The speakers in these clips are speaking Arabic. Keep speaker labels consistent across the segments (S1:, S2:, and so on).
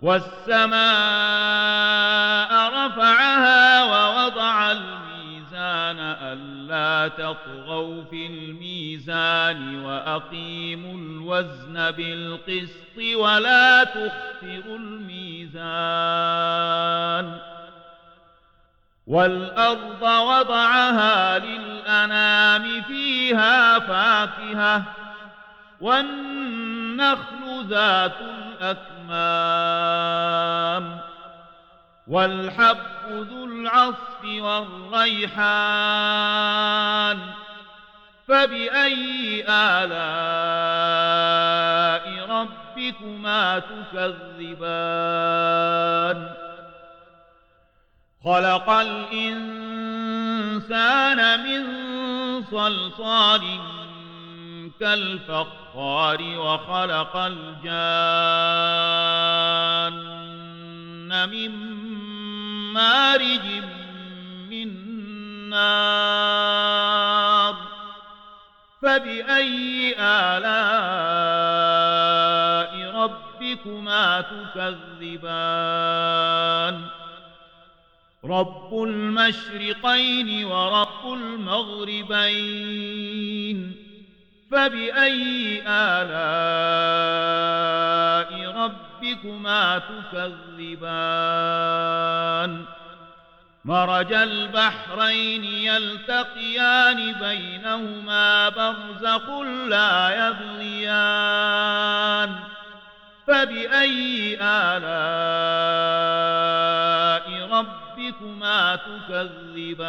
S1: والسماء رفعها ووضع الميزان ألا تطغوا في الميزان وأقيموا الوزن بالقسط ولا تخسروا الميزان والأرض وضعها للأنام فيها فاكهة والنخل ذات الأكمام والحب ذو العصف والريحان فبأي آلاء ربكما تكذبان؟ خلق الإنسان من صلصال كالفخار وخلق الجان من مارج من نار فبأي آلاء ربكما تكذبان؟ رب المشرقين ورب المغربين. فبأي آلاء ربكما تكذبان؟ مرج البحرين يلتقيان بينهما برزخ لا يبغيان. فبأي آلاء ربكما تكذبان؟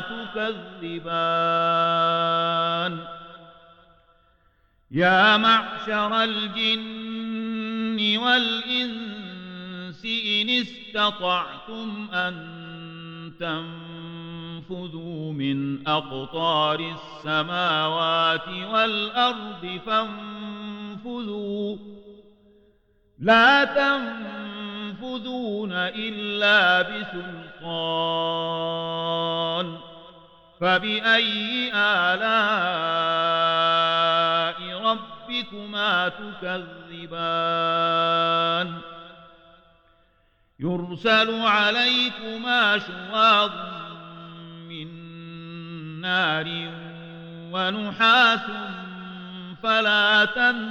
S1: تكذبان. يا معشر الجن والإنس إن استطعتم أن تنفذوا من أقطار السماوات والأرض فانفذوا. لا تنفذون إلا بسلطان. فبأي آلاء ربكما تكذبان؟ يرسل عليكما شواظ من نار ونحاس فلا تنتصران.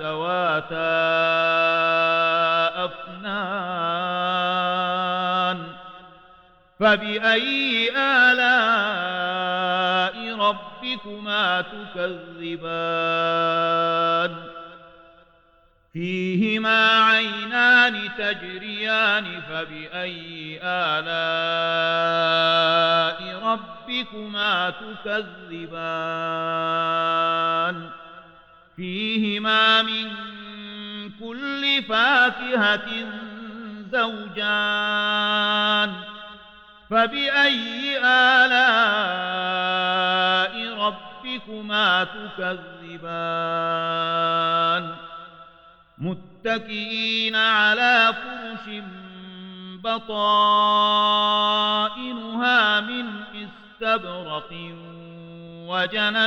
S1: ذواتا أفنان فبأي آلاء ربكما تكذبان فيهما عينان تجريان فبأي آلاء ربكما تكذبان فيهما من كل فاكهة زوجان فبأي آلاء ربكما تكذبان؟ متكئين على فرش بطائنها من استبرق وجنى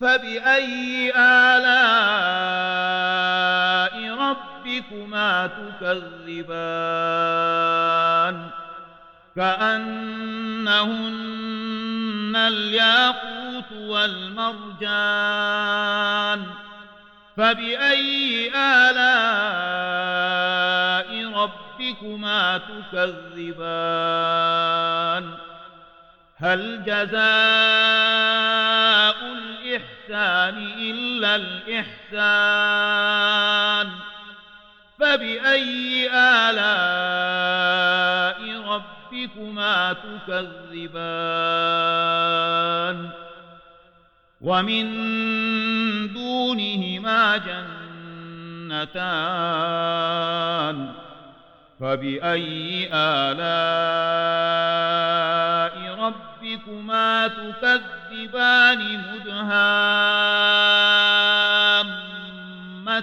S1: فبأي آلاء ربكما تكذبان كأنهن الياقوت والمرجان فبأي آلاء ربكما تكذبان هل جزاء الإحسان إلا الإحسان. فبأي آلاء ربكما تكذبان؟ ومن دونهما جنتان. فبأي آلاء ربكما تكذبان؟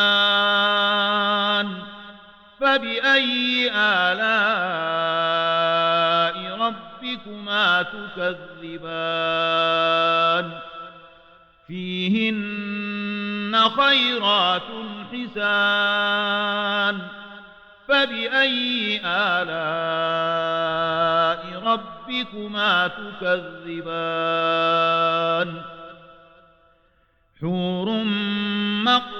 S1: ورمان فبأي آلاء ربكما تكذبان؟ فيهن خيرات حسان فبأي آلاء ربكما تكذبان؟ حور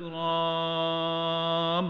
S1: الأكرام